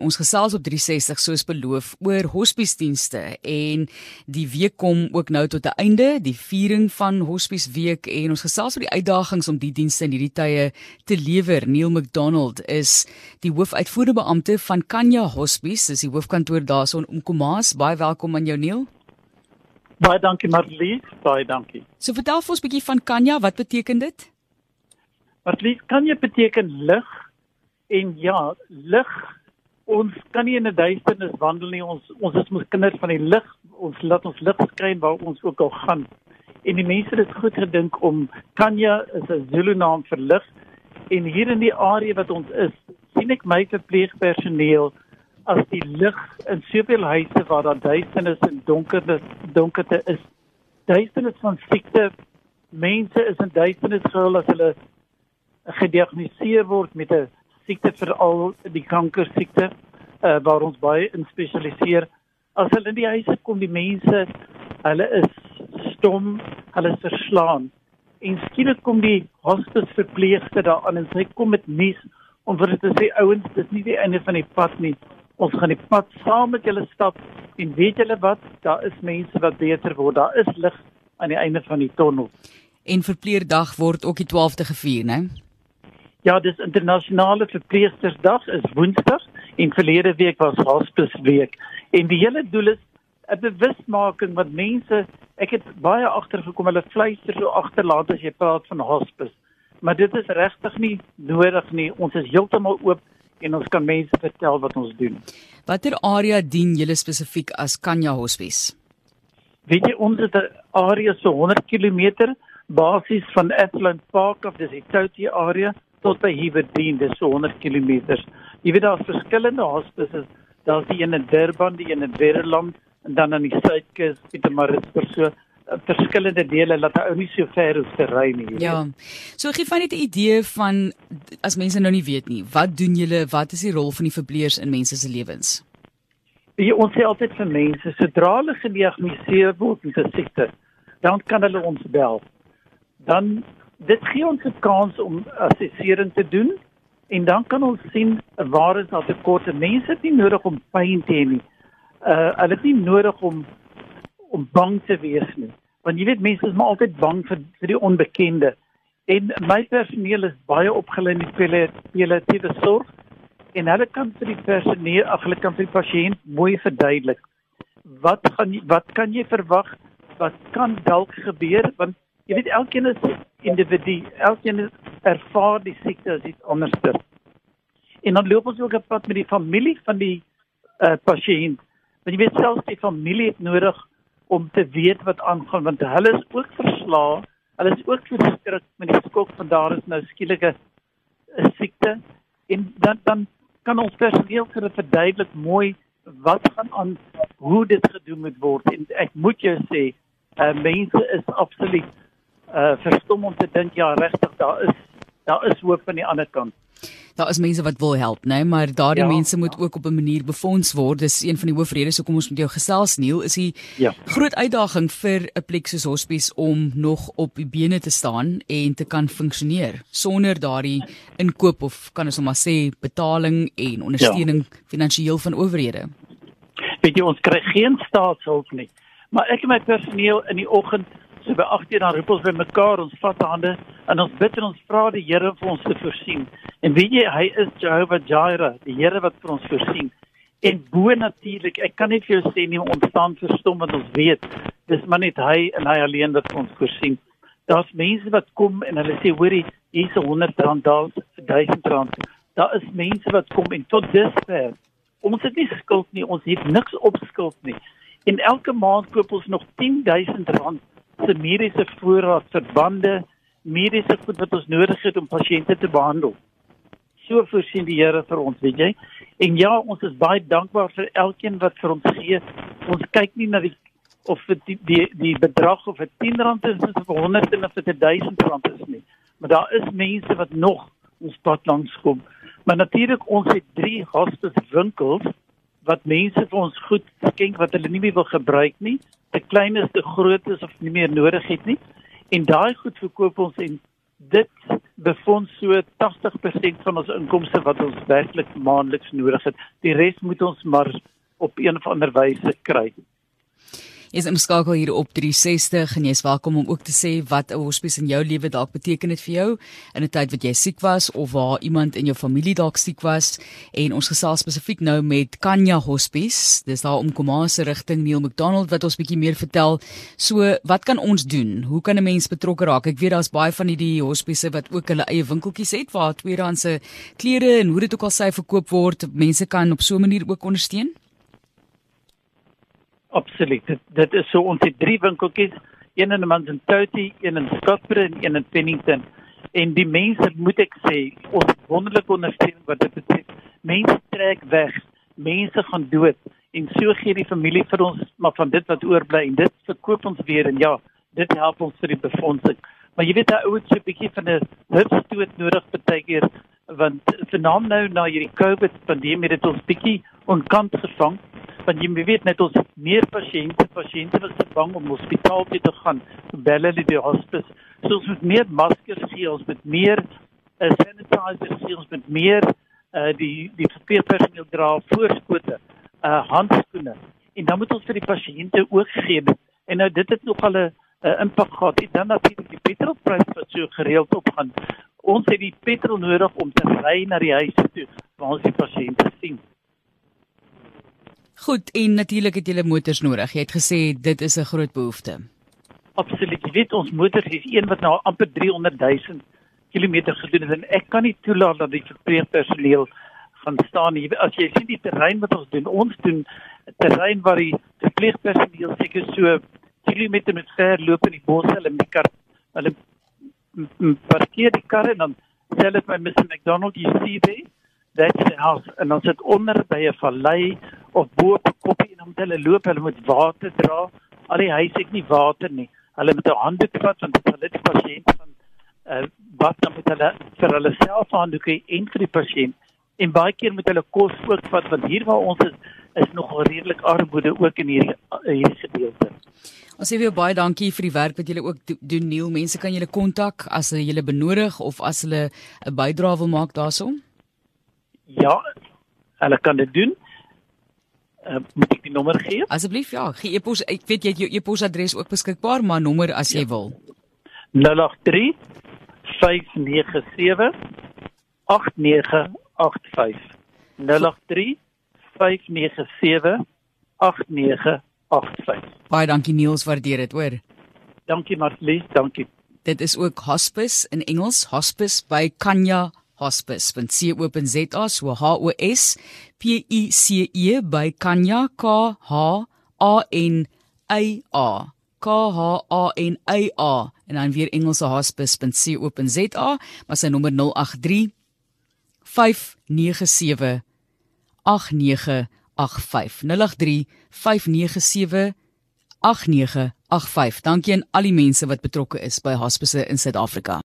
Ons gesels op 360 soos beloof oor hospiesdienste en die week kom ook nou tot 'n einde, die viering van Hospies Week en ons gesels oor die uitdagings om die dienste in hierdie tye te lewer. Neil McDonald is die hoofuitvoerende beampte van Kanya Hospice, dis die hoofkantoor daarson om Komas. Baie welkom aan jou Neil. Baie dankie Marlies, baie dankie. So vertel vir ons 'n bietjie van Kanya, wat beteken dit? Marlies, Kanya beteken lig en ja, lig ons kan nie in 'n duisternis wandel nie. Ons ons is mos kinders van die lig. Ons laat ons lig skyn waar ons ook al gaan. En die mense het goed gedink om Kanya is 'n Zulu naam vir lig. En hier in die area wat ons is, sien ek my verpleegpersoneel as die lig in soveel huise waar daar duisternis en donkerte donkerte is. Duisternis van siekte. Mense is in duisternis gehul as hulle gediagnoseer word met 'n siekte veral die kanker siekte uh, waar ons baie in spesialiseer. As hulle in die huise kom, die mense, hulle is stom, hulle is verslaan. En skielik kom die hospice verpleegster daar aan en sy kom met nuus om vir hulle te sê ouens, dis nie die einde van die pad nie. Ons gaan die pad saam met julle stap en weet julle wat, daar is mense wat beter word. Daar is lig aan die einde van die tonnel. En verpleegdag word ook die 12de gevier, né? Ja, dis internasionale verpleegstersdag is Woensdag en verlede week was hospice week. En die hele doel is 'n bewusmaking wat mense, ek het baie agtergekom hulle fluister so agterlaat as jy praat van hospice. Maar dit is regtig nie nodig nie. Ons is heeltemal oop en ons kan mense vertel wat ons doen. Watter area dien julle spesifiek as Kanya Hospice? Weet jy ons het 'n area so 100 km basies van Atlant Park of dis die Touty area tot by Hewerdien, dis so 100 km. Jy weet daar's verskillende hospices. Daar's die een in Durban, die een in Werland en dan aan die suidkus, Pietermaritzburg so eh, verskillende dele laat ou nie so ver hoef te ry nie. Ja. So gee van net 'n idee van as mense nou nie weet nie, wat doen julle? Wat is die rol van die verpleegers in mense se lewens? Jy ons sê altyd vir mense, sodra hulle gediagnoseer word met 'n siekte, dan kan hulle ons bel. Dan dit gee ons 'n kans om assessering te doen en dan kan ons sien waar is daar tekorte. Mense het nie nodig om pyn te hê nie. Uh hulle het nie nodig om om bang te wees nie. Want jy weet mense is maar altyd bang vir vir die onbekende. En my personeel is baie opgelei in palliatiewe sorg en hulle kan vir die personeel, ag hulle kan vir die pasiënt mooi verduidelik wat gaan wat kan jy verwag? Wat kan dalk gebeur? Want jy weet elkeen is individu, elkeen ervaar die siekte as iets anders. En dan loop ons ook op pad met die familie van die uh, pasiënt. Want jy weet selfs die familie het nodig om te weet wat aangaan want hulle is ook verslae. Hulle is ook verskrik met die skok van daar is nou skielike 'n siekte en dan dan kan ons personeel vir hulle verduidelik mooi wat gaan aan hoe dit gedoen moet word en ek moet jou sê uh, mense is absoluut uh verstom om te dink ja regtig daar is daar is hoop aan die ander kant. Daar is mense wat wil help, né, nee? maar daardie ja, mense moet ja. ook op 'n manier befonds word. Dis een van die hoofredes hoekom ons met jou gesels Neil, is die ja. groot uitdaging vir 'n plek soos Hospice om nog op die bene te staan en te kan funksioneer sonder daardie inkoop of kan ons maar sê betaling en ondersteuning ja. finansiëel van owerhede. Weet jy ons kry geen staatshulp nie. Maar ek en my personeel in die oggend So by 8:00 dan roep ons by mekaar, ons vat hande en ons bid en ons vra die Here vir ons te voorsien. En weet jy, hy is Jehovah Jireh, die Here wat vir ons voorsien. En bo natuurlik, ek kan nie vir jou sê nie ons staan verstom want ons weet dis maar net hy en hy alleen wat ons voorsien. Daar's mense wat kom en hulle sê hoorie, hier's 'n 100 rand, daar's 1000 rand. Daar is mense wat kom en tot dusver ons het nie skuld nie, ons het niks op skuld nie. En elke maand koop ons nog 10000 rand se mediese voorraad verbande, mediese goed wat ons nodig het om pasiënte te behandel. So voorsien die Here vir ons, weet jy? En ja, ons is baie dankbaar vir elkeen wat vir ons gee. Ons kyk nie na die of dit die, die die bedrag of dit 10 rand is of 100 en of dit 1000 rand is nie. Maar daar is mense wat nog ons pad langs kom. Maar natuurlik ons het 3 hospice winkels wat mense vir ons goed skenk wat hulle nie meer wil gebruik nie te klein is, te groot is of nie meer nodig het nie. En daai goed verkoop ons en dit befonds so 80% van ons inkomste wat ons werklik maandeliks nodig het. Die res moet ons maar op een of ander wyse kry. Is in skakel hier op 360 en jy's welkom om ook te sê wat 'n hospice in jou lewe dalk beteken het vir jou in 'n tyd wat jy siek was of waar iemand in jou familie dalk siek was en ons gesels spesifiek nou met Kanya Hospice. Dis daar om Komase rigting Neil McDonald wat ons bietjie meer vertel. So, wat kan ons doen? Hoe kan 'n mens betrokke raak? Ek weet daar's baie van hierdie hospice wat ook hulle eie winkeltjies het waar tweedehandse klere en hoe dit ook al sy verkoop word. Mense kan op so 'n manier ook ondersteun. Absoluut. Dit, dit is so ons het drie winkeltjies, een in Manzantoti, een in Scottsboro en een in Pennington. En die mense moet ek sê, ons wonderlike ondersteuning wat dit betref. Mense trek weg, mense gaan dood en so gee die familie vir ons maar van dit wat oorbly en dit verkoop ons weer en ja, dit help ons vir die befondsing. Maar jy weet daai ouens so 'n bietjie van 'n hupstoot nodig baie keer want vernaam nou na hierdie COVID pandemie het ons bietjie onkant gevang want jy weet net ons meer pasiënte pasiënte wat se bang om hospitaal toe te gaan bel hulle die hospice. So ons moet meer maskers gee ons moet meer uh, sanitizers gee ons moet meer uh, die die verpleegpersoneel dra voorskote uh, handskoene. En dan moet ons vir die pasiënte ook gee. En nou dit het nog al 'n uh, impak gehad. En dan natuurlik die petrolprys wat so gereeld opgaan. Ons het die petrol nodig om te ry na die huise toe waar ons die pasiënte sien Goed, en natuurlik het julle motors nodig. Jy het gesê dit is 'n groot behoefte. Absoluut. Jy weet ons motors is een wat nou amper 300 000 km gedoen het en ek kan nie toelaat dat die verpleegpersoneel gaan staan nie. As jy sien die terrein wat ons doen, ons doen terrein waar die verpleegpersoneel seker so kilometer met ver loop in die bosse hulle met die kar hulle parkeer die kar en dan sê hulle vir Mr McDonald, you see there? That's the house. En ons sit onder by 'n vallei of bo op 'n koppie en om hulle loop, hulle moet water dra. Al die huise het nie water nie. Hulle moet 'n handdoek vat want hulle het die pasiënt van uh, wat dan met hulle vir hulle self handdoeke en vir die pasiënt. En baie keer moet hulle kos ook vat want hier waar ons is is nog redelik armoede ook in hierdie hierdie gedeelte. Ons sê vir baie dankie vir die werk wat julle ook doen Neil. Mense kan julle kontak as hulle julle benodig of as hulle 'n bydrae wil maak daaroor. Ja, hulle kan dit doen. Uh, moet ek die nommer gee? Asseblief ja, gee e-pos. Ek weet jy het jou e-posadres ook beskikbaar, maar nommer as jy ja. wil. 083 597 8985. 083 597 8985. Baie dankie Niels, waardeer dit, hoor. Dankie Marlies, dankie. Dit is ook hospice in Engels, hospice by Kanya hospice.co.za so H O S P I C E by Kanya K H A N A A K H A N A A en dan weer Engelse hospice.co.za maar sy nommer 083 597 8985 083 597 8985 Dankie aan al die mense wat betrokke is by hospice in Suid-Afrika